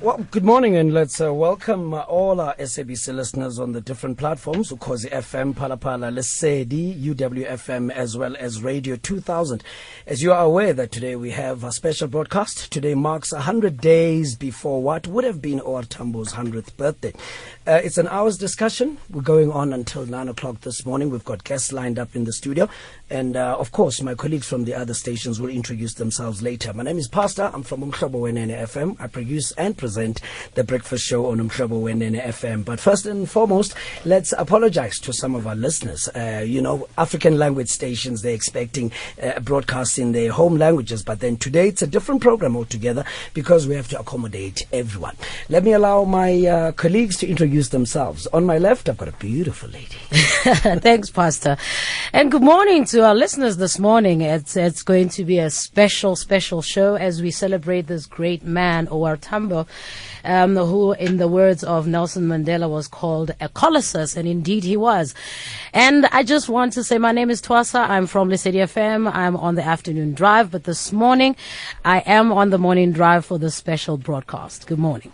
Well, good morning, and let's uh, welcome uh, all our SABC listeners on the different platforms, Ukhozi FM, Phalaphala, Lesedi, UWFM, as well as Radio 2000. As you are aware that today we have a special broadcast. Today marks 100 days before what would have been OR Tambo's 100th birthday. Uh, it's an hour's discussion. We're going on until 9 o'clock this morning. We've got guests lined up in the studio. And, uh, of course, my colleagues from the other stations will introduce themselves later. My name is Pastor. I'm from Wenene FM. I produce and present the breakfast show on Umhlobo Wenene FM. But first and foremost, let's apologize to some of our listeners. Uh, you know, African language stations, they're expecting uh, broadcasts in their home languages. But then today it's a different program altogether because we have to accommodate everyone. Let me allow my uh, colleagues to introduce themselves. On my left, I've got a beautiful lady. Thanks, Pastor. And good morning to our listeners this morning. It's, it's going to be a special, special show as we celebrate this great man, O.R. Tambo, um, who, in the words of Nelson Mandela, was called a colossus, and indeed he was. And I just want to say my name is Twasa. I'm from Lesedi FM. I'm on the afternoon drive, but this morning I am on the morning drive for the special broadcast. Good morning.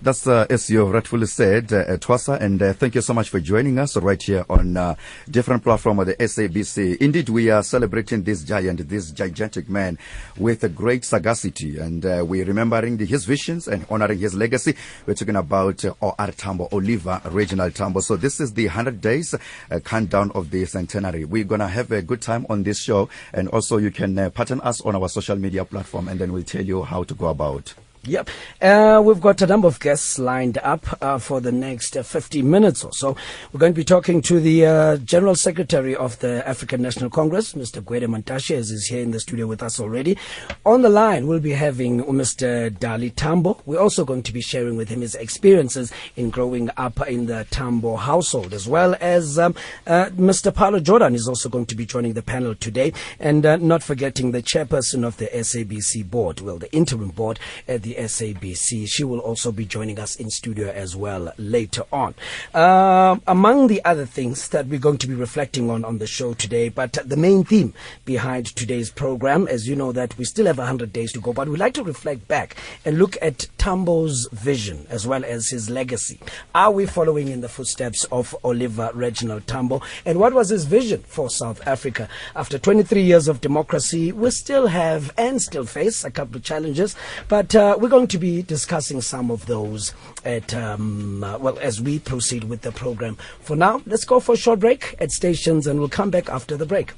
That's uh, as you rightfully said, uh, Twasa, and uh, thank you so much for joining us right here on uh, different platform of the SABC. Indeed, we are celebrating this giant, this gigantic man with a great sagacity, and uh, we're remembering the, his visions and honoring his legacy. We're talking about uh, O.R. Tambo, Oliver Reginald Tambo. So this is the 100 days uh, countdown of the centenary. We're going to have a good time on this show, and also you can uh, pattern us on our social media platform, and then we'll tell you how to go about. Yep. Uh, we've got a number of guests lined up uh, for the next uh, 50 minutes or so. We're going to be talking to the uh, General Secretary of the African National Congress, Mr. Gwede Mantashe, as he's here in the studio with us already. On the line, we'll be having Mr. Dali Tambo. We're also going to be sharing with him his experiences in growing up in the Tambo household, as well as um, uh, Mr. Pallo Jordan is also going to be joining the panel today. And uh, not forgetting the chairperson of the SABC board, well, the interim board at the SABC. She will also be joining us in studio as well later on. Um, among the other things that we're going to be reflecting on on the show today, but the main theme behind today's program, as you know, that we still have 100 days to go, but we'd like to reflect back and look at Tambo's vision as well as his legacy. Are we following in the footsteps of Oliver Reginald Tambo? And what was his vision for South Africa? After 23 years of democracy, we still have and still face a couple of challenges, but uh, we're going to be discussing some of those at um, uh, well as we proceed with the program. For now, let's go for a short break at stations, and we'll come back after the break.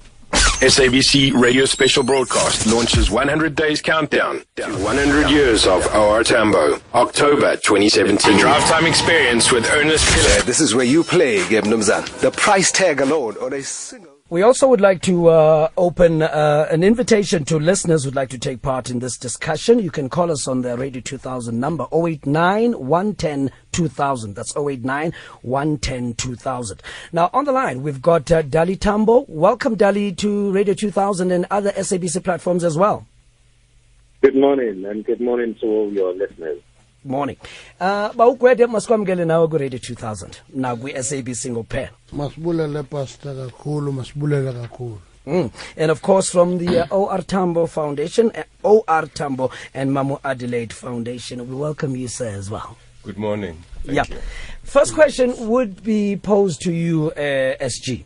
SABC Radio Special Broadcast launches 100 Days Countdown to 100 Years of OR Tambo, October 2017. Drive time experience with Ernest Piller. This is where you play, Geb Numzan. The price tag alone on a single. We also would like to uh, open uh, an invitation to listeners who'd like to take part in this discussion. You can call us on the Radio 2000 number 089 110 2000. That's 089 110 2000. Now, on the line, we've got uh, Dali Tambo. Welcome, Dali, to Radio 2000 and other SABC platforms as well. Good morning, and good morning to all your listeners. Morning. Uh, bawugwede masikwamukele nawe ku-radio 2000 nakwi-sabc ngokuphela masibulele pastor kakhulu masibulele kakhulu Mm. And of course, from the uh, OR Tambo Foundation, uh, OR Tambo and Mamu Adelaide Foundation, we welcome you, sir, as well. Good morning. yeah. First question would be posed to you, uh, SG.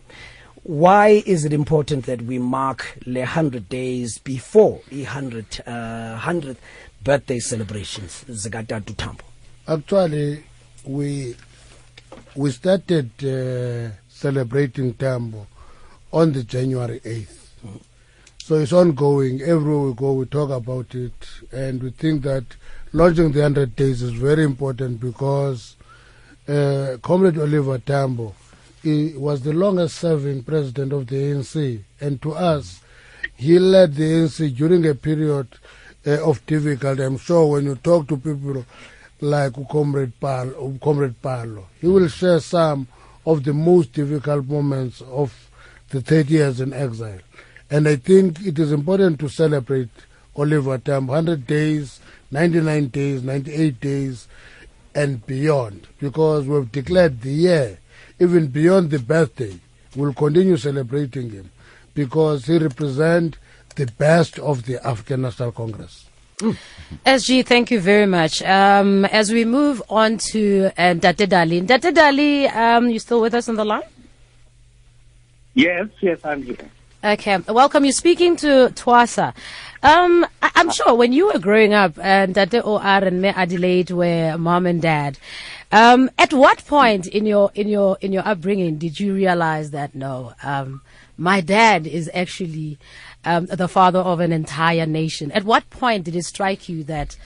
Why is it important that we mark the 100 days before the 100, uh, 100th birthday celebrations? Zakatatu Tambo. actually we we started uh, celebrating tambo on the january 8th so it's ongoing everywhere we go we talk about it and we think that launching the 100 days is very important because uh, comrade oliver tambo he was the longest serving president of the anc and to us he led the ANC during a period uh, of difficulty. I'm sure when you talk to people like Comrade Pallo, Comrade Pallo, he will share some of the most difficult moments of the 30 years in exile. And I think it is important to celebrate Oliver Tambo 100 days, 99 days, 98 days, and beyond, because we've declared the year, even beyond the birthday, we'll continue celebrating him because he represents the best of the African National Congress. SG, thank you very much. Um, as we move on to uh, Date Dali. Date Dali, um, you still with us on the line? Yes, yes, I'm here. Okay, welcome. You're speaking to Twasa. Um, I- I'm sure when you were growing up, and Date OR and Me Adelaide were mom and dad. Um, at what point in your in your in your upbringing did you realize that no, um, my dad is actually um, the father of an entire nation? At what point did it strike you that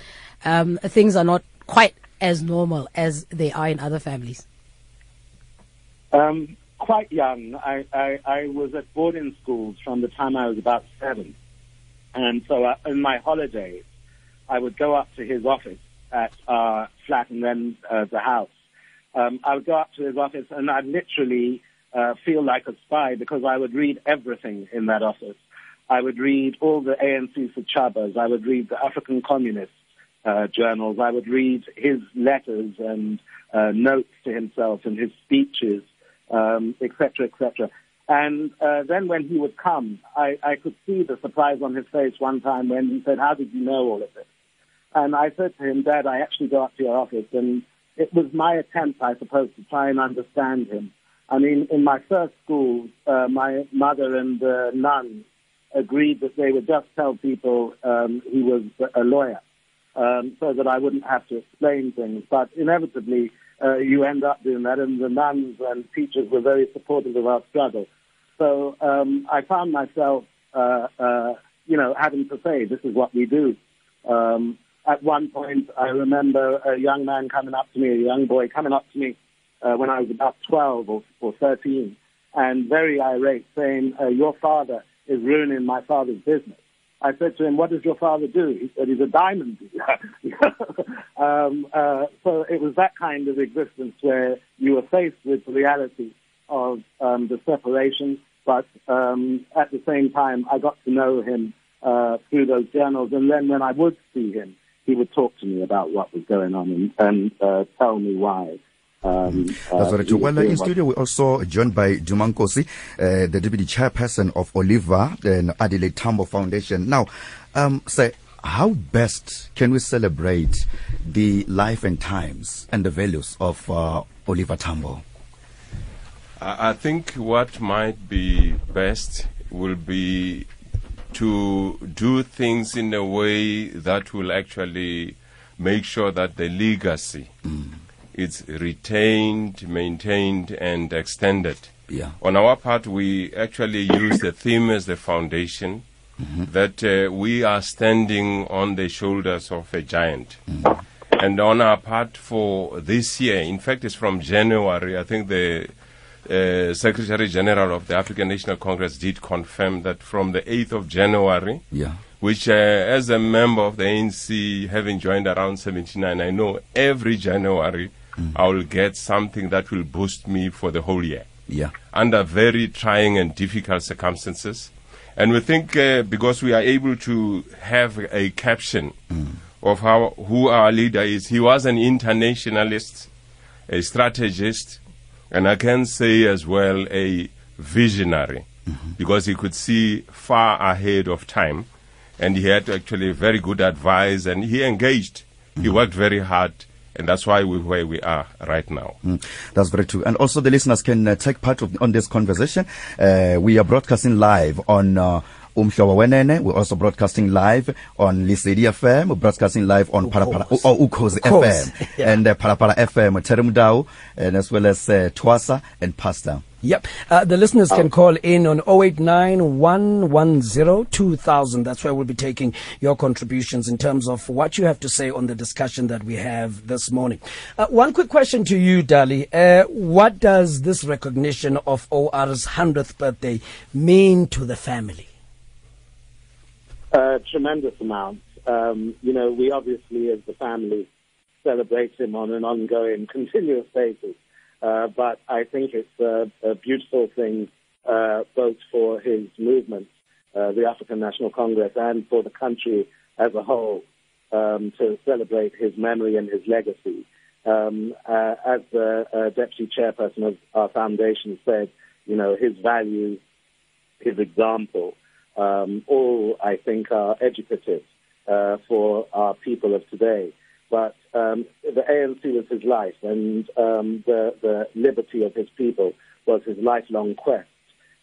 um, things are not quite as normal as they are in other families? Um, quite young, I, I, I was at boarding schools from the time I was about seven. And so uh, in my holidays, I would go up to his office at our flat and then uh, the house. Um, I would go up to his office and I'd literally uh, feel like a spy because I would read everything in that office. I would read all the ANC for Chabas. I would read the African Communist uh, journals. I would read his letters and uh, notes to himself and his speeches, um, et cetera, et cetera. And uh, then when he would come, I, I could see the surprise on his face one time when he said, how did you know all of this? And I said to him, Dad, I actually go up to your office, and it was my attempt, I suppose, to try and understand him. I mean, in my first school, uh, my mother and the nuns agreed that they would just tell people um, he was a lawyer, um, so that I wouldn't have to explain things. But inevitably, uh, you end up doing that, and the nuns and teachers were very supportive of our struggle. So um, I found myself, uh, uh, you know, having to say, this is what we do. Um, at one point, I remember a young man coming up to me, a young boy coming up to me uh, when I was about 12 or, or 13, and very irate, saying, uh, your father is ruining my father's business. I said to him, what does your father do? He said, he's a diamond dealer. um, uh, so it was that kind of existence where you were faced with the reality of um, the separation, but um, at the same time, I got to know him uh, through those journals. And then when I would see him, he would talk to me about what was going on and, and uh, tell me why. Um, That's uh, right. Well, in studio, we're also joined by Dumankosi, uh, the deputy chairperson of Oliver and Adelaide Tambo Foundation. Now, um, say, how best can we celebrate the life and times and the values of uh, Oliver Tambo? I I think what might be best will be to do things in a way that will actually make sure that the legacy is retained, maintained, and extended. Yeah. On our part, we actually use the theme as the foundation that uh, we are standing on the shoulders of a giant. And on our part for this year, in fact, it's from January, I think the uh, Secretary General of the African National Congress did confirm that from the 8th of January, Yeah. which uh, as a member of the ANC, having joined around 79, I know every January I will get something that will boost me for the whole year Yeah. under very trying and difficult circumstances. And we think uh, because we are able to have a caption mm. of how who our leader is, he was an internationalist, a strategist, and I can say as well a visionary, mm-hmm. because he could see far ahead of time, and he had actually very good advice, and he engaged. He mm-hmm. worked very hard, and that's why we're where we are right now. Mm, That's very true. And also the listeners can uh, take part of, on this conversation. Uh, we are broadcasting live on uh, Umhlobo Wenene. We're also broadcasting live on Lisedi FM. We're broadcasting live on Parapara, Ukhozi. oh, Ukhozi Ukhozi, FM yeah. and uh, Parapara FM, Terumdao, and as well as uh, Twasa and Pastor. Yep. Uh, the listeners can call in on 089 110 2000. That's where we'll be taking your contributions in terms of what you have to say on the discussion that we have this morning. Uh, one quick question to you, Dali. Uh, what does this recognition of OR's 100th birthday mean to the family? Uh, tremendous amount. Um, you know, we obviously, as the family, celebrate him on an ongoing, continuous basis. Uh, but I think it's a, a beautiful thing, uh, both for his movement, uh, the African National Congress, and for the country as a whole, um, to celebrate his memory and his legacy. Um, uh, as the uh, deputy chairperson of our foundation said, you know, his values, his example, um, all I think are educative for our people of today. But um, the ANC was his life, and um, the, the liberty of his people was his lifelong quest.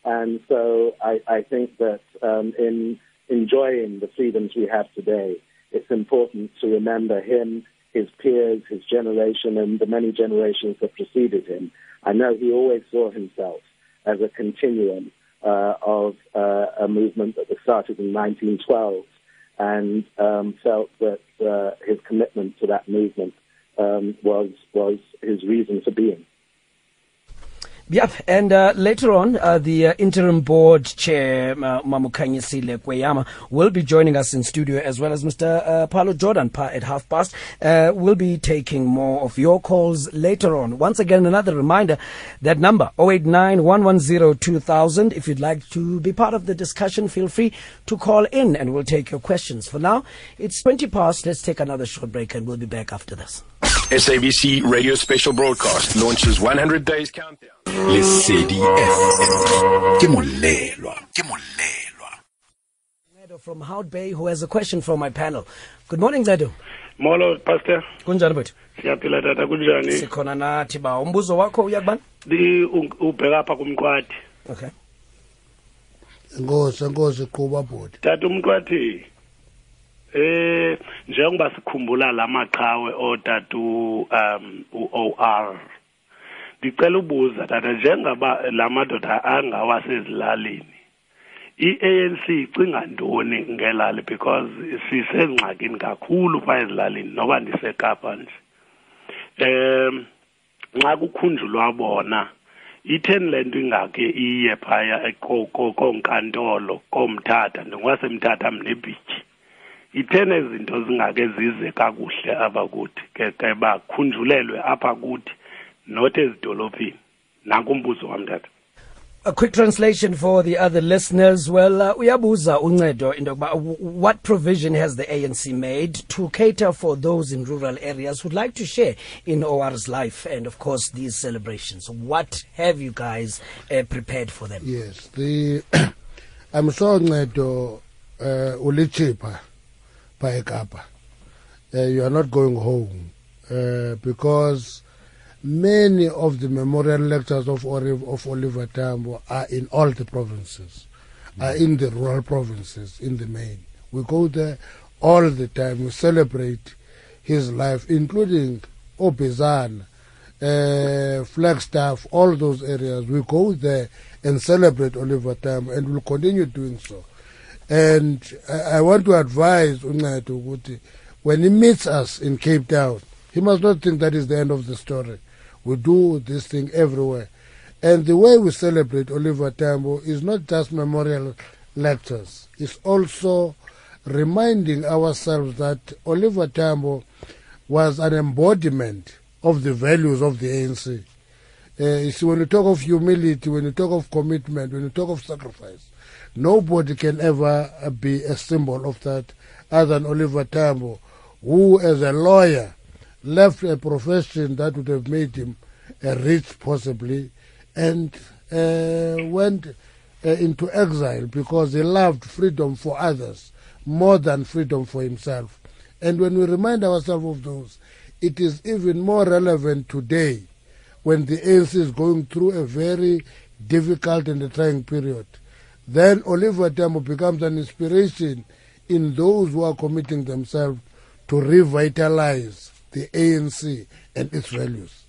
And so I, I think that um, in enjoying the freedoms we have today, it's important to remember him, his peers, his generation, and the many generations that preceded him. I know he always saw himself as a continuum uh, of uh, a movement that was started in 1912 and um, felt that uh, his commitment to that movement um, was was his reason for being. Yep, and uh, later on, uh, the uh, interim board chair, uh, Mamukanyisile Kweyama, will be joining us in studio, as well as Mr. Uh, Pallo Jordan pa at half past. Uh, we'll be taking more of your calls later on. Once again, another reminder that number 089 110 2000. If you'd like to be part of the discussion, feel free to call in and we'll take your questions. For now, it's 20 past. Let's take another short break and we'll be back after this. SABC Radio Special Broadcast launches 100 Days Countdown. lesedi fm ke molelwa ke molelwa from Hout Bay, who has a question from my panel. Good morning, Ledo. molo pastor Kunjani but? siyaphila tata kunjani Sikhona nathi ba. Umbuzo wakho uyakubani? Di- ubheka apha kumqwathi Okay. Ngozi, ngozi, qhuba bhodi tata umqwathi eh njengoba sikhumbula lamaqhawe otatu um uOR ngicela ubuza tata njengaba lamadoda angawasezilalini iANC icinga ntoni ngelali? Because sisengxakini kakhulu phaa ezilalini noba ndisekapa nje. Um nxa kukhunjulwa bona itheni le nto ingake iye phaya ko- ko- koonkantolo koomthatha ndingwasemthatha mnebhityi itheni izinto zingake zize kakuhle apha kuthi ke ke bakhunjulelwe apha kuthi not ezidolophini nanku umbuzo wam tata A quick translation for the other listeners. Well, uh, uyabuza uncedo into yokuba what provision has the ANC made to cater for those in rural areas who'd like to share in OR's life and, of course, these celebrations? What have you guys uh, prepared for them? yes the i'm sure uncedo uh, ulichipha ekapa uh, you are not going home uh, because many of the memorial lectures of, Ori- of Oliver Tambo are in all the provinces, are in the rural provinces in the main. We go there all the time. We celebrate his life, including Obizan, uh, Flagstaff, all those areas. We go there and celebrate Oliver Tambo, and we'll continue doing so. And I, want to advise Uncedo ukuthi when he meets us in Cape Town, he must not think that is the end of the story. We do this thing everywhere. And the way we celebrate Oliver Tambo is not just memorial lectures, it's also reminding ourselves that Oliver Tambo was an embodiment of the values of the ANC. Uh, you see, when you talk of humility, when you talk of commitment, when you talk of sacrifice, nobody can ever be a symbol of that other than Oliver Tambo, who, as a lawyer, left a profession that would have made him uh, rich, possibly, and uh, went uh, into exile because he loved freedom for others more than freedom for himself. And when we remind ourselves of those, it is even more relevant today when the ANC is going through a very difficult and a trying period. Then Oliver Tambo becomes an inspiration in those who are committing themselves to revitalize the ANC and its values.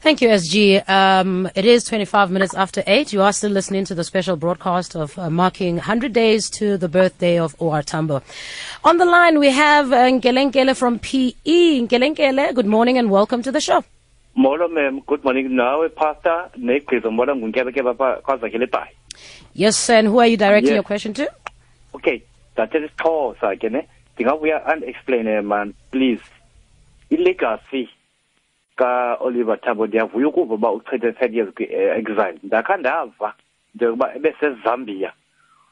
Thank you, SG. Um, it is 25 minutes after 8. You are still listening to the special broadcast of uh, marking 100 days to the birthday of O.R. Tambo. On the line, we have uh, Nkelenkele from PE. Nkelenkele, good morning and welcome to the show. molo mem good morning nawe pastor negqizo mbona ngunkebekeba pha kwazakhele bhayi Yes, and who are you directing Yes. your question to? okay dathe isixhosa ke eh? ne ndingabuya and-explaine eh, man. Please ilegacy ka-oliver tambo ndiyavuya ukuva uba uchithe ten years kwi-exile eh, ndakha ndava njengoba ebesezambia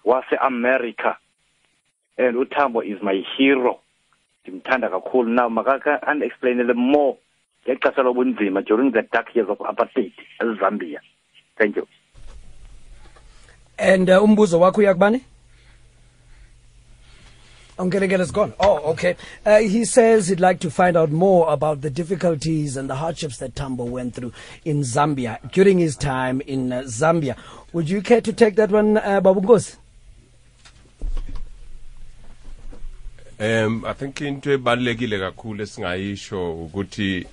wase-america and utambo is my hero. Ndimthanda kakhulu now makaka and-explainele more. Ngexesha lobunzima during the dark years of apartheid ezambia thank you And uh, umbuzo wakho uyakubani? get us gone. Oh, okay. Uh, he says he'd like to find out more about the difficulties and the hardships that Tambo went through in Zambia during his time in uh, Zambia. Would you care to take that one, uh, Babungosi? Um I think into ebalekile kakhulu esingayisho ukuthi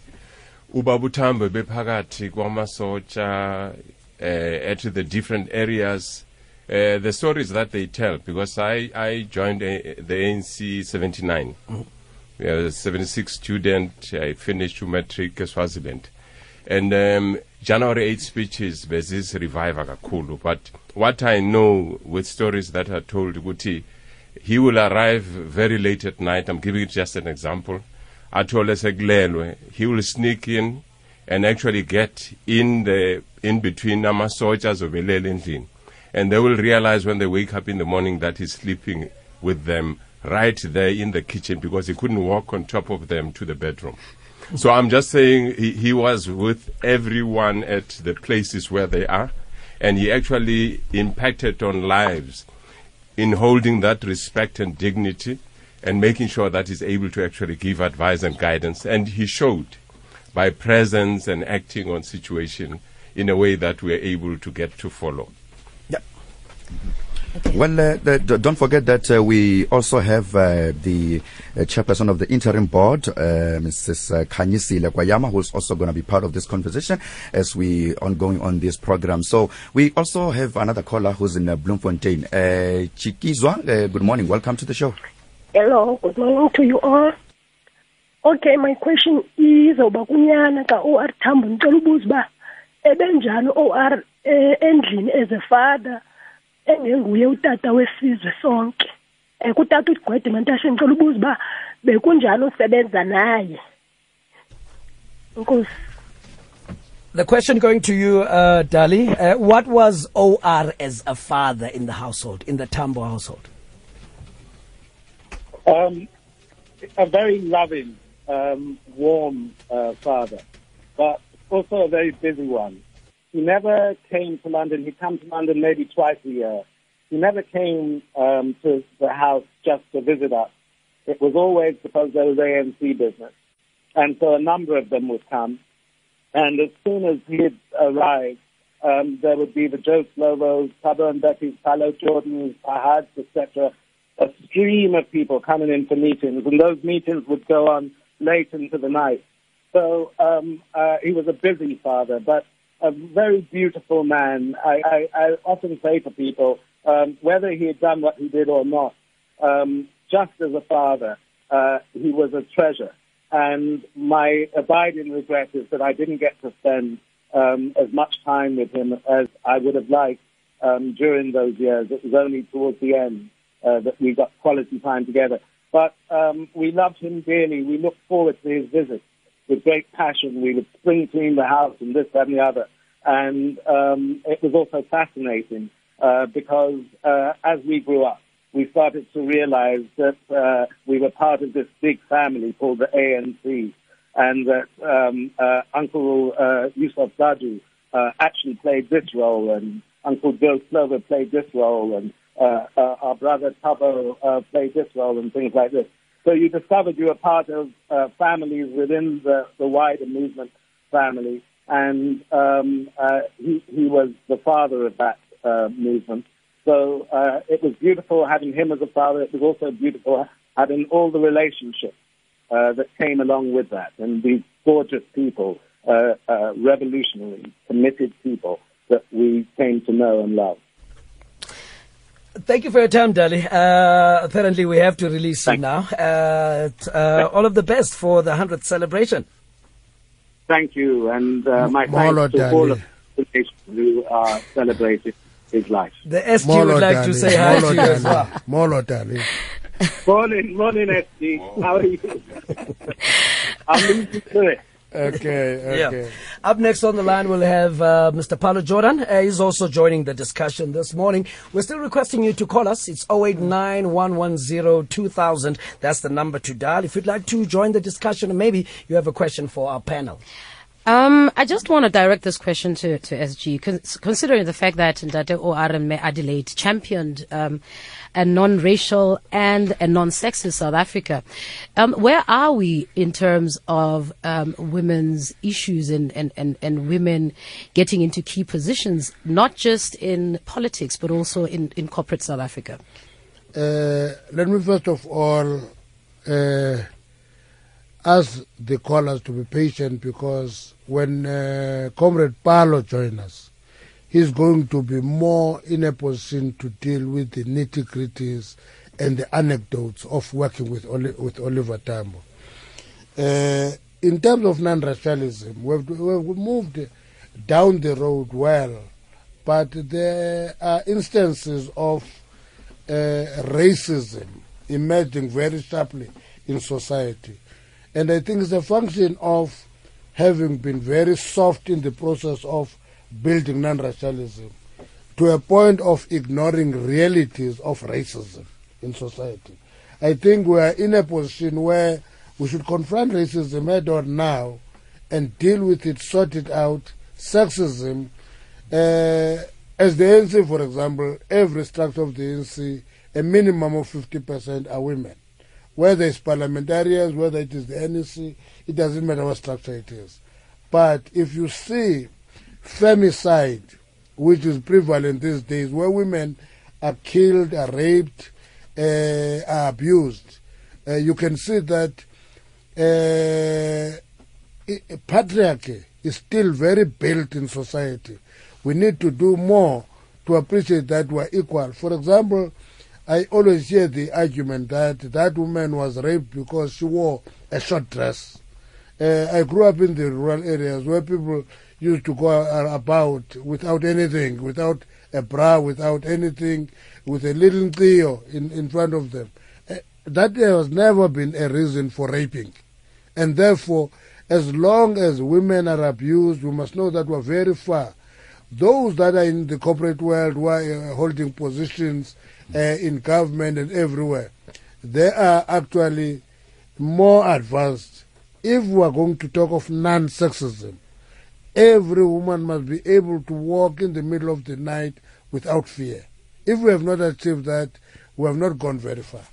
ubaba uThambo bephakathi kwamasotsha uh, at the different areas uh, the stories that they tell because I I joined uh, the ANC 79 I was a 76 student I finished matric Swaziland and um, January 8 speeches bezis revive kakhulu. But what I know with stories that are told Guti, he will arrive very late at night. I'm giving it just an example. Athole sekulelwe. He will sneak in and actually get in the in between ama-soldiers obelele endlini and they will realize when they wake up in the morning that he's sleeping with them right there in the kitchen because he couldn't walk on top of them to the bedroom so I'm just saying he, he was with everyone at the places where they are, and he actually impacted on lives in holding that respect and dignity and making sure that he's able to actually give advice and guidance. And he showed by presence and acting on situation in a way that we're able to get to follow. Well, uh, the, the- don't forget that uh, we also have uh, the uh, chairperson of the interim board, uh, Mrs. uh, Khanyisile Kweyama, who's also going to be part of this conversation as we ongoing on this program. So we also have another caller who's in uh, Bloemfontein. Uh, Chikizwa, uh, good morning. Welcome to the show. Hello, good morning to you all. Okay, my question is oba kunyana ka OR Tambo ngicela ubuza uba ebenjani OR eh, endlini as a father engenguye utata wesizwe sonke. Eh kutata uGwede Mantashe ngicela ubuza uba bekunjani usebenza naye. Nkosi. The question going to you, uh, Dali. Uh, what was OR as a father in the household, in the Tambo household? Um, a very loving, um, warm uh, father, but also a very busy one. He never came to London. He'd come to London maybe twice a year. He never came um, to the house just to visit us. It was always because there was ANC business. And so a number of them would come. And as soon as he'd arrive, um, there would be the Joe Slovos, Tabo and Betty's, Pallo Jordans, Fahads, etc. A stream of people coming in for meetings, and those meetings would go on late into the night. So um, uh, he was a busy father, but a very beautiful man. I, I, I often say to people, um, whether he had done what he did or not, um, just as a father, uh, he was a treasure. And my abiding regret is that I didn't get to spend um, as much time with him as I would have liked um, during those years. It was only towards the end uh, that we got quality time together. But um, we loved him dearly. We looked forward to his visits with great passion. We would spring clean the house and this, that, and the other. And um, it was also fascinating uh, because uh, as we grew up, we started to realize that uh, we were part of this big family called the ANC, and that um, uh, Uncle uh, Yusuf Dadoo uh, actually played this role, and Uncle Bill Slover played this role, and uh, uh, our brother Tabo uh, played this role, and things like this. So you discovered you were part of uh, families within the, the wider movement family, and um, uh, he, he was the father of that uh, movement. So uh, it was beautiful having him as a father. It was also beautiful having all the relationships uh, that came along with that, and these gorgeous people, uh, uh, revolutionary, committed people that we came to know and love. Thank you for your time, Dali. Uh, apparently, we have to release you now. Uh, uh, all of the best for the 100th celebration. Thank you, and uh, my Molo thanks to all of the nations who are celebrating his life. The SG Molo would like to say hi Molo to you as well. Molo Dali. Morning, morning, SD. How are you? I'm looking to it. Okay, Yeah. Up next on the line, we'll have uh, Mr. Pallo Jordan. Uh, he's also joining the discussion this morning. We're still requesting you to call us. It's 089 110 2000. That's the number to dial. If you'd like to join the discussion, or maybe you have a question for our panel. Um, I just want to direct this question to, to SG, cons- considering the fact that Ndate Orme Adelaide championed um, a non-racial and a non-sexist South Africa. Um, where are we in terms of um, women's issues and, and, and, and women getting into key positions, not just in politics, but also in, in corporate South Africa? Uh, let me first of all uh, ask the callers to be patient because when uh, Comrade Palo joins us, he's going to be more in a position to deal with the nitty gritties and the anecdotes of working with, Oli- with Oliver Tambo. Uh, in terms of non racialism, we've, we've moved down the road well, but there are instances of uh, racism emerging very sharply in society. And I think it's a function of having been very soft in the process of building non racialism to a point of ignoring realities of racism in society. I think we are in a position where we should confront racism head on now and deal with it, sort it out. Sexism, uh, as the ANC, for example, every structure of the ANC, a minimum of 50% are women. Whether it's parliamentarians, whether it is the NEC, it doesn't matter what structure it is. But if you see femicide, which is prevalent these days, where women are killed, are raped, uh, are abused, uh, you can see that uh, patriarchy is still very built in society. We need to do more to appreciate that we're equal. For example, I always hear the argument that that woman was raped because she wore a short dress. Uh, I grew up in the rural areas where people used to go about without anything, without a bra, without anything, with a little theo in, in front of them. Uh, that has never been a reason for raping. And therefore, as long as women are abused, we must know that we're very far. Those that are in the corporate world, who are uh, holding positions uh, in government and everywhere, they are actually more advanced. If we are going to talk of non-sexism, every woman must be able to walk in the middle of the night without fear. If we have not achieved that, we have not gone very far.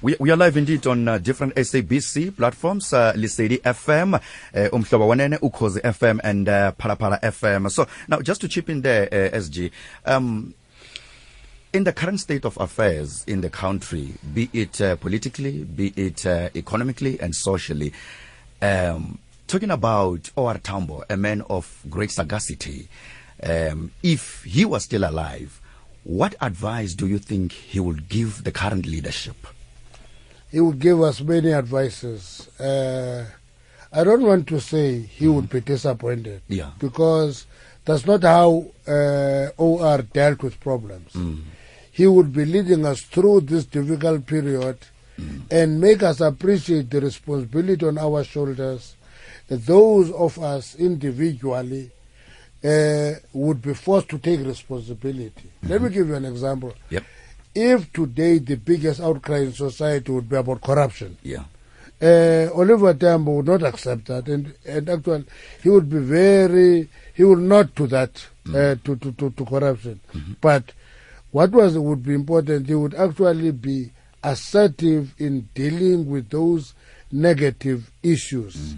We, we are live indeed on uh, different SABC platforms, uh, Lesedi FM, uh, Umhlobo Wenene, Ukhozi FM, and uh, Parapara FM. So now, just to chip in there, uh, SG, um, in the current state of affairs in the country, be it uh, politically, be it uh, economically and socially, um, talking about O.R. Tambo, a man of great sagacity, um, if he was still alive, what advice do you think he would give the current leadership? he would give us many advices. Uh, I don't want to say he would be disappointed Yeah. because that's not how uh, OR dealt with problems. He would be leading us through this difficult period and make us appreciate the responsibility on our shoulders. Those of us individually uh, would be forced to take responsibility. Let me give you an example. Yep. If today the biggest outcry in society would be about corruption, Yeah. uh, Oliver Tambo would not accept that, and and actually he would be very he would not do that uh, to, to, to to corruption. But what was would be important, he would actually be assertive in dealing with those negative issues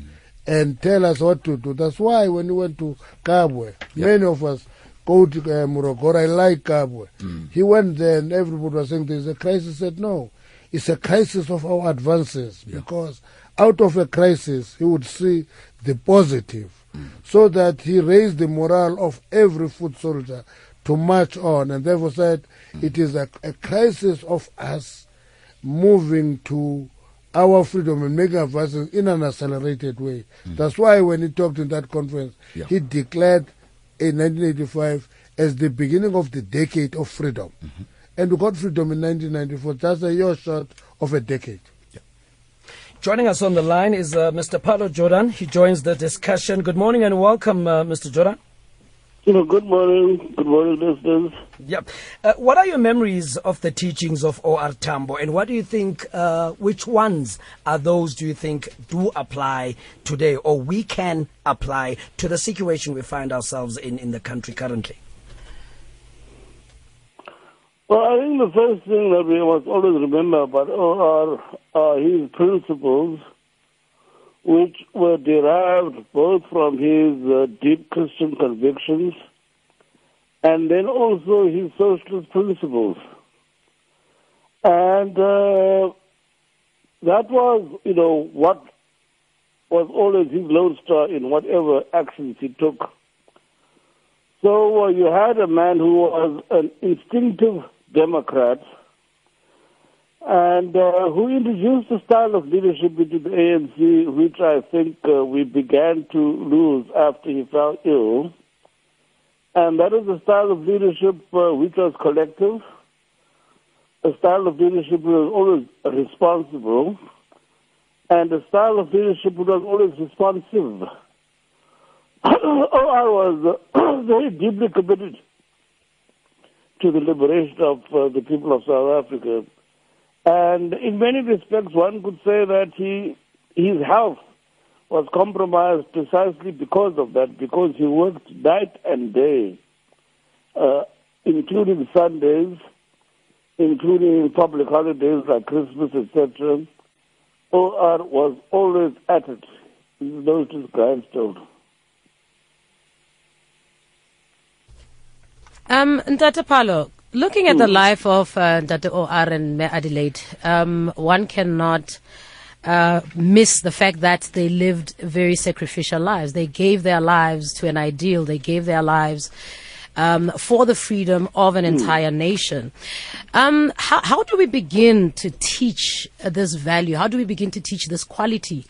and tell us what to do. That's why when we went to Kabwe, many of us go to uh, Morogoro. I like Kabwe. Mm. He went there and everybody was saying there's a crisis. He said no, it's a crisis of our advances because out of a crisis he would see the positive, mm. so that he raised the morale of every foot soldier to march on, and therefore said mm. it is a, a crisis of us moving to our freedom and making advances in an accelerated way. That's why when he talked in that conference, Yeah. he declared in 1985 as the beginning of the decade of freedom. And we got freedom in 1994. That's a year short of a decade. Joining us on the line is uh, Mr. Pallo Jordan. He joins the discussion. Good morning and welcome, uh, Mr. Jordan. You know, good morning, good morning, listeners. Yep. Uh, what are your memories of the teachings of O.R. Tambo, and what do you think, uh, which ones are those do you think do apply today, or we can apply to the situation we find ourselves in in the country currently? Well, I think the first thing that we must always remember about O.R. are his principles, which were derived both from his uh, deep Christian convictions and then also his socialist principles. And uh, that was, you know, what was always his lodestar in whatever actions he took. So uh, you had a man who was an instinctive Democrat and uh, who introduced the style of leadership into the ANC, which I think uh, we began to lose after he fell ill. And that is a style of leadership uh, which was collective, a style of leadership which was always responsible, and a style of leadership which was always responsive. I was uh, very deeply committed to the liberation of uh, the people of South Africa. And in many respects, one could say that he, his health was compromised precisely because of that, because he worked night and day, uh, including Sundays, including public holidays like Christmas, etc. OR was always at it. Those is grindstone. Um, Ndata Pallo, looking at the life of uh, Ndata OR and Me Adelaide, um, one cannot uh, miss the fact that they lived very sacrificial lives. They gave their lives to an ideal. They gave their lives um, for the freedom of an entire nation. Um, how, how do we begin to teach uh, this value? How do we begin to teach this quality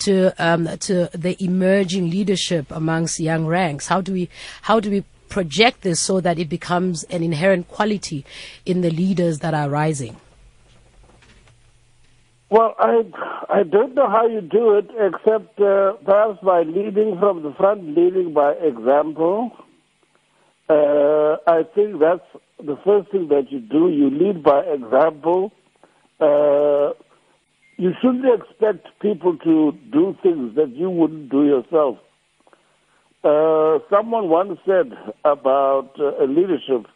to um, to the emerging leadership amongst young ranks? How do we how do we project this so that it becomes an inherent quality in the leaders that are rising? Well, I I don't know how you do it, except uh, perhaps by leading from the front, leading by example. Uh, I think that's the first thing that you do. You lead by example. Uh, you shouldn't expect people to do things that you wouldn't do yourself. Uh, someone once said about uh, leadership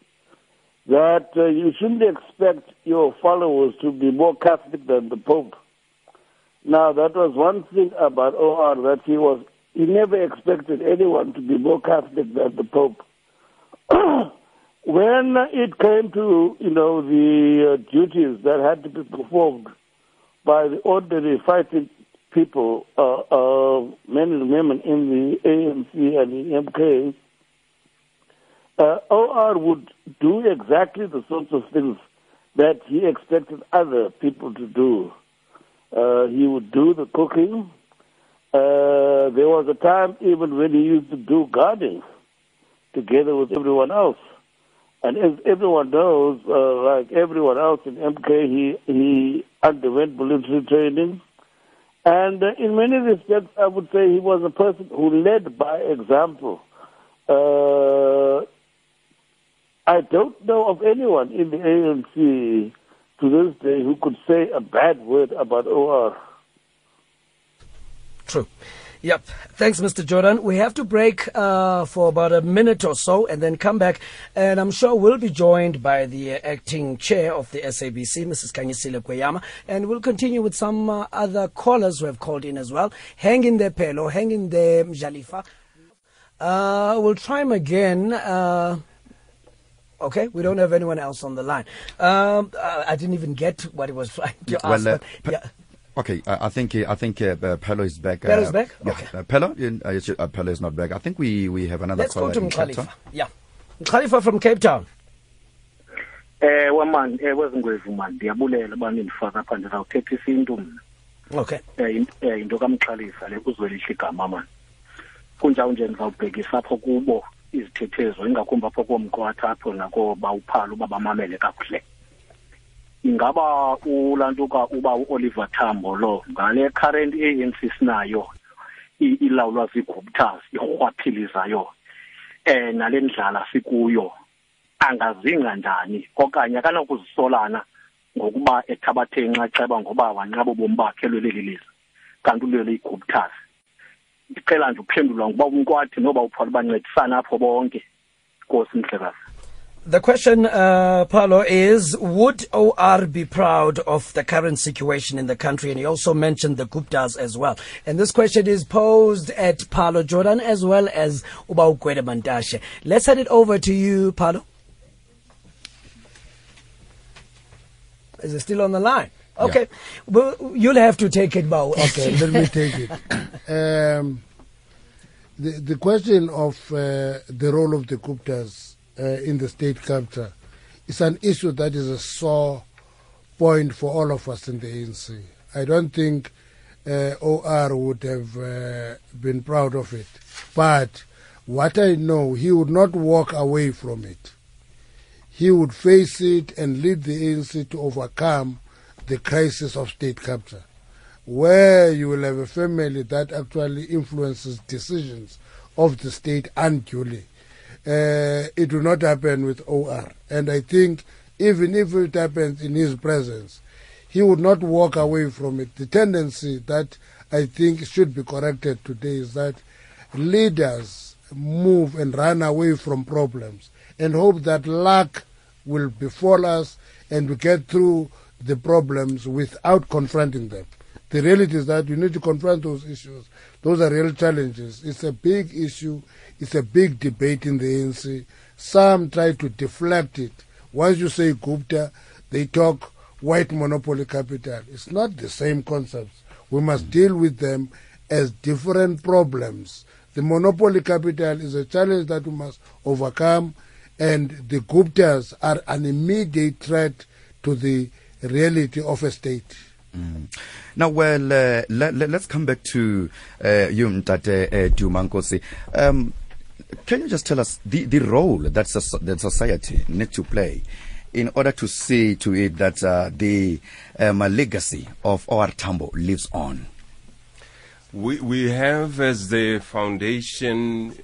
that uh, you shouldn't expect your followers to be more Catholic than the Pope. Now, that was one thing about OR that he was, he never expected anyone to be more Catholic than the Pope. when it came to, you know, the uh, duties that had to be performed by the ordinary fighting people, uh, uh, men and women in the ANC and the MK, uh, OR would do exactly the sorts of things that he expected other people to do. Uh, he would do the cooking. Uh, there was a time even when he used to do gardening together with everyone else. And as everyone knows, uh, like everyone else in MK, he, he underwent military training. And uh, in many respects, I would say he was a person who led by example. Uh, I don't know of anyone in the ANC to this day who could say a bad word about OR. True. Yep. Thanks, Mr. Jordan. We have to break uh, for about a minute or so and then come back. And I'm sure we'll be joined by the uh, acting chair of the SABC, Mrs. Khanyisile Kweyama. And we'll continue with some uh, other callers who have called in as well. Hang in there, Pelo. Hang in there, Mjalifa. Uh, we'll try him again. Uh, okay, we don't have anyone else on the line. Um, uh, I didn't even get what he was trying to ask. Well, but, yeah. Okay, I, I think I think uh, uh, Pelo is back. Pelo uh, back? Yeah, Okay. uh, Pelo uh, uh, Pelo is not back. I think we, we have another Let's go caller to go to Town. Mkhalifa. Yeah. Mkhalifa from Cape Town. ewe mani ewe zingwevu mani ndiyabulela uba nindifaka apha ndizawuthetha isintu mna Okay. in- eh, yinto kamxhalisa le kuzwelihle igama mani kunjawunje ndizawubhekisa apho kubo izithethezo ingakumbi apho komqwatha apho baba uba bamamele kakuhle ingaba ulantuka uba uoliver tambo lo ngale current anc sinayo i- ilawulwa zii-guptas irhwaphilizayo eh nale ndlala sikuyo angazingca njani? Okanye akanokuzisolana ngokuba ethabathe inxaxheba ngoba wanqaba ubomi bakhe lweleli lizwe kanti ulwele iguptas ndicela nje uphendulwa ngoba umkwathi noba uphola bancedisana apho bonke. Nkosi mhlekazi. The question, uh, Pallo, is Would OR be proud of the current situation in the country? And he also mentioned the Guptas as well. And this question is posed at Pallo Jordan as well as Ubaukwede Mantashe. Let's hand it over to you, Pallo. Is it still on the line? Okay. Well, you'll have to take it, Bao. Okay, let me take it. Um, the, the question of uh, the role of the Guptas uh, in the state capture is an issue that is a sore point for all of us in the ANC. I don't think uh, OR would have uh, been proud of it. But what I know, he would not walk away from it. He would face it and lead the ANC to overcome the crisis of state capture, where you will have a family that actually influences decisions of the state unduly. Uh, it will not happen with OR. And I think even if it happens in his presence, he would not walk away from it. The tendency that I think should be corrected today is that leaders move and run away from problems and hope that luck will befall us and we get through the problems without confronting them. The reality is that you need to confront those issues. Those are real challenges. It's a big issue. It's a big debate in the ANC. Some try to deflect it. Once you say Gupta, they talk white monopoly capital. It's not the same concepts. We must deal with them as different problems. The monopoly capital is a challenge that we must overcome, and the Guptas are an immediate threat to the reality of a state. Mm. Now, well, uh, let, let, us come back to uh, you, Mtate uh, Dumankosi. Um, can you just tell us the, the role that, that society needs to play in order to see to it that uh, the um, legacy of our Tambo lives on? We, we have, as the foundation,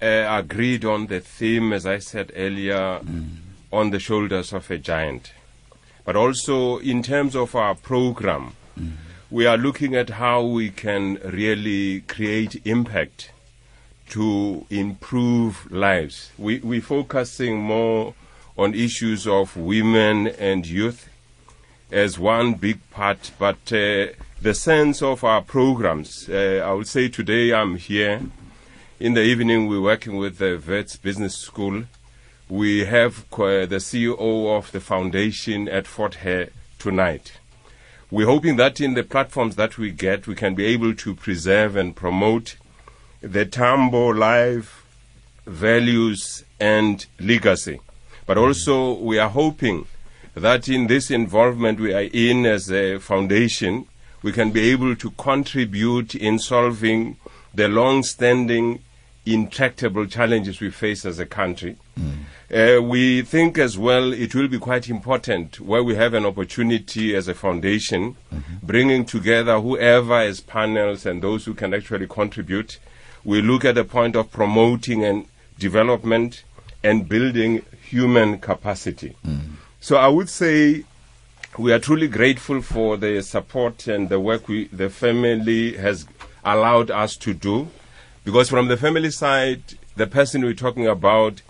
uh, agreed on the theme, as I said earlier, on the shoulders of a giant. But also, in terms of our program, we are looking at how we can really create impact to improve lives. We, we're focusing more on issues of women and youth as one big part, but uh, the sense of our programs, uh, I would say today I'm here. In the evening, we're working with the Wits Business School. We have the CEO of the foundation at Fort Hare tonight. We're hoping that in the platforms that we get, we can be able to preserve and promote the Tambo life, values, and legacy. But mm-hmm. also, we are hoping that in this involvement we are in as a foundation, we can be able to contribute in solving the long standing, intractable challenges we face as a country. Mm. Uh, we think as well it will be quite important where we have an opportunity as a foundation, mm-hmm. bringing together whoever as panels and those who can actually contribute. We look at the point of promoting and development and building human capacity. Mm. So I would say we are truly grateful for the support and the work we, the family has allowed us to do. Because from the family side, the person we're talking about,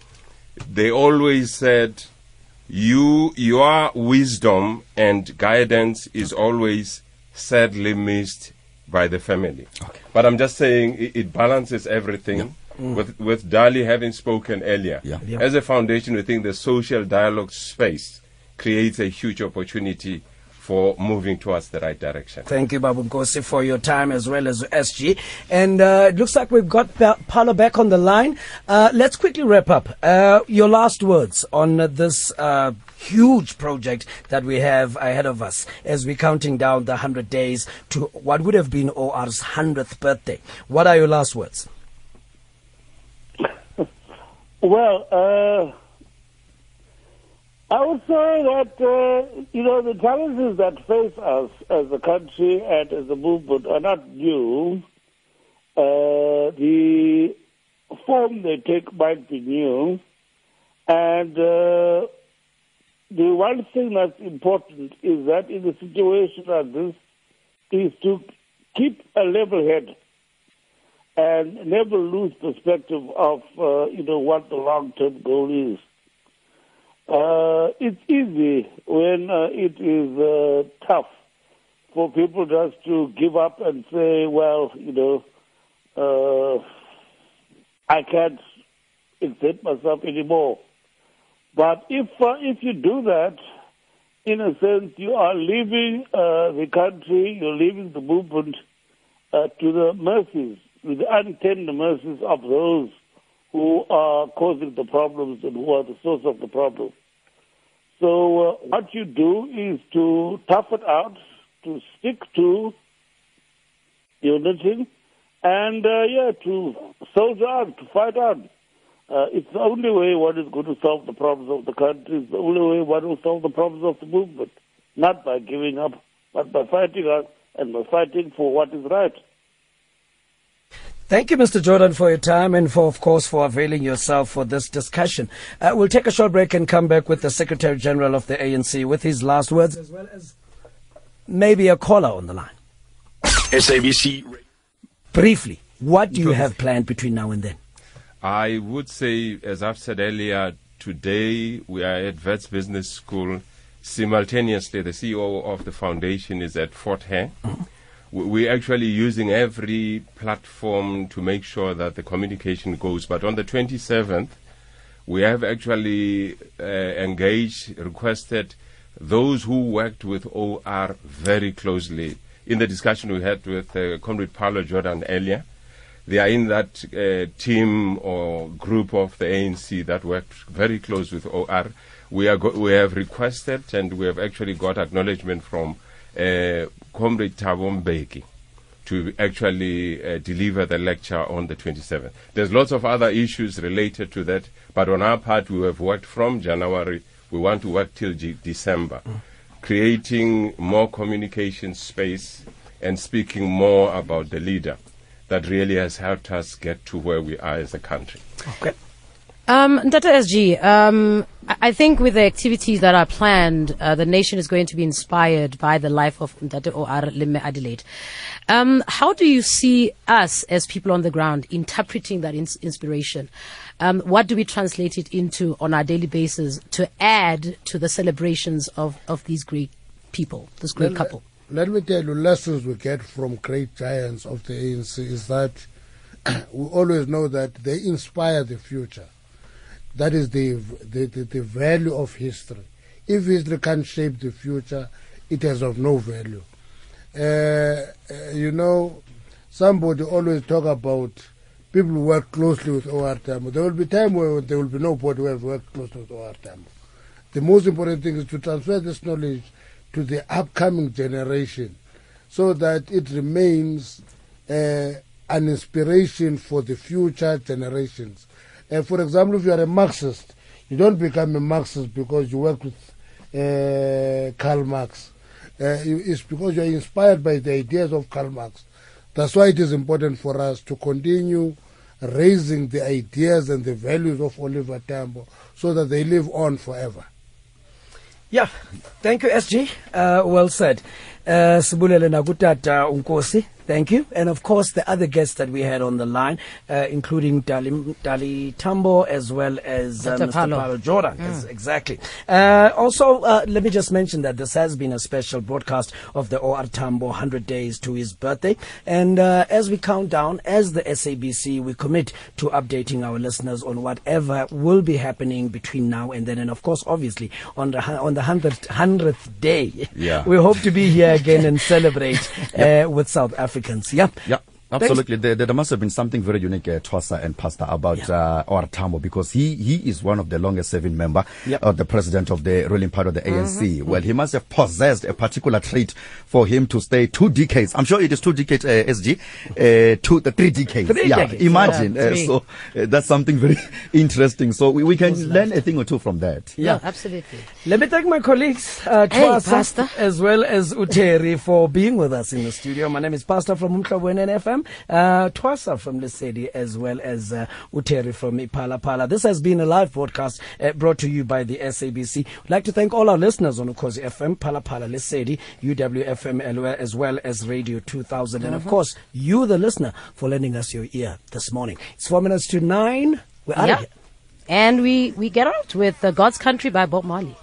they always said, you, your wisdom and guidance is always sadly missed by the family. But I'm just saying it, it balances everything. Mm. With, with Dali having spoken earlier, Yeah. Yeah. as a foundation, we think the social dialogue space creates a huge opportunity for moving towards the right direction. Thank you, Babu Nkosi, for your time as well as SG. And uh, it looks like we've got ba- Pallo back on the line. Uh, let's quickly wrap up. Uh, your last words on uh, this uh, huge project that we have ahead of us as we're counting down the 100 days to what would have been OR's 100th birthday. What are your last words? Well, uh, I would say that, uh, you know, the challenges that face us as a country and as a movement are not new. Uh, the form they take might be new. And uh, the one thing that's important is that in a situation like this, is to keep a level head and never lose perspective of uh, you know what the long term goal is. Uh, it's easy when uh, it is uh, tough for people just to give up and say, well, you know, uh, I can't exert myself anymore. But if uh, if you do that, in a sense, you are leaving uh, the country, you're leaving the movement uh, to the mercies, to the untended mercies of those who are causing the problems and who are the source of the problem. So uh, what you do is to tough it out, to stick to unity, and uh, yeah, to soldier on, to fight on. Uh, it's the only way one is going to solve the problems of the country. It's the only way one will solve the problems of the movement. Not by giving up, but by fighting on and by fighting for what is right. Thank you, Mr. Jordan, for your time and for, of course, for availing yourself for this discussion. Uh, we'll take a short break and come back with the Secretary General of the ANC with his last words, as well as maybe a caller on the line. SABC. Briefly, what do you have planned between now and then? I would say, as I've said earlier, today we are at Wits Business School. Simultaneously, the CEO of the foundation is at Fort Hare. We- We're actually using every platform to make sure that the communication goes. But on the 27th, we have actually uh, engaged, requested those who worked with OR very closely. In the discussion we had with uh, Comrade Pallo Jordan earlier, they are in that uh, team or group of the ANC that worked very close with OR. We are go- we have requested and we have actually got acknowledgement from uh, Comrade Thabo Mbeki to actually uh, deliver the lecture on the 27th. There's lots of other issues related to that, but on our part, we have worked from January. We want to work till G- December, creating more communication space and speaking more about the leader that really has helped us get to where we are as a country. Okay. Um, Dr. SG, um, I think with the activities that are planned, uh, the nation is going to be inspired by the life of Ndate O.R. Lemme Adelaide. Um, how do you see us as people on the ground interpreting that ins- inspiration? Um, what do we translate it into on our daily basis to add to the celebrations of, of these great people, this great Let- couple? Let me tell you, lessons we get from great giants of the ANC is that we always know that they inspire the future. That is the, the, the, the value of history. If history can't shape the future, it has of no value. Uh, uh, you know, somebody always talk about people who work closely with OR Tambo. There will be time where there will be nobody who has worked closely with OR Tambo. The most important thing is to transfer this knowledge to the upcoming generation so that it remains uh, an inspiration for the future generations. Uh, for example, if you are a Marxist, you don't become a Marxist because you work with uh, Karl Marx. Uh, it's because you are inspired by the ideas of Karl Marx. That's why it is important for us to continue raising the ideas and the values of Oliver Tambo so that they live on forever. Yeah, thank you, SG. Uh, well said. Uh, Sibulele Nagutata Unkosi, thank you. And of course, the other guests that we had on the line, uh, including Dali, Dali Tambo as well as uh, Mr. Pallo. Pallo Jordan. Mm. Yes, exactly. Uh, also, uh, let me just mention that this has been a special broadcast of the OR Tambo 100 days to his birthday. And uh, as we count down, as the SABC, we commit to updating our listeners on whatever will be happening between now and then. And of course, obviously, on the, on the 100th, 100th day, Yeah. we hope to be here again and celebrate uh, with South Africans. Yeah. Yeah. Absolutely, there, there must have been something very unique, uh, Twasa and Pastor, about uh, Or Tambo because he he is one of the longest serving member, uh, the president of the ruling part of the ANC. Well, he must have possessed a particular trait for him to stay two decades. I'm sure it is two decades, uh, SG, uh, two, the three decades. Three yeah, decades. imagine. Yeah, uh, so uh, that's something very interesting. So we, we can learn a thing or two from that. Yeah. absolutely. Let me thank my colleagues, uh, Hey, Pastor. as well as Uteri, for being with us in the studio. My name is Pastor from Umhlobo Wenene FM. FM, uh, Twasa from Lesedi, as well as uh, Uteri from iPhalaphala. This has been a live broadcast uh, brought to you by the SABC. I'd like to thank all our listeners on Ukhozi FM, Phalaphala, Pala Lesedi, UWFM, as well as Radio 2000. And of Mhm. course, you, the listener, for lending us your ear this morning. It's four minutes to nine. We're out Yeah. of here. And we, we get out with uh, God's Country by Bob Marley.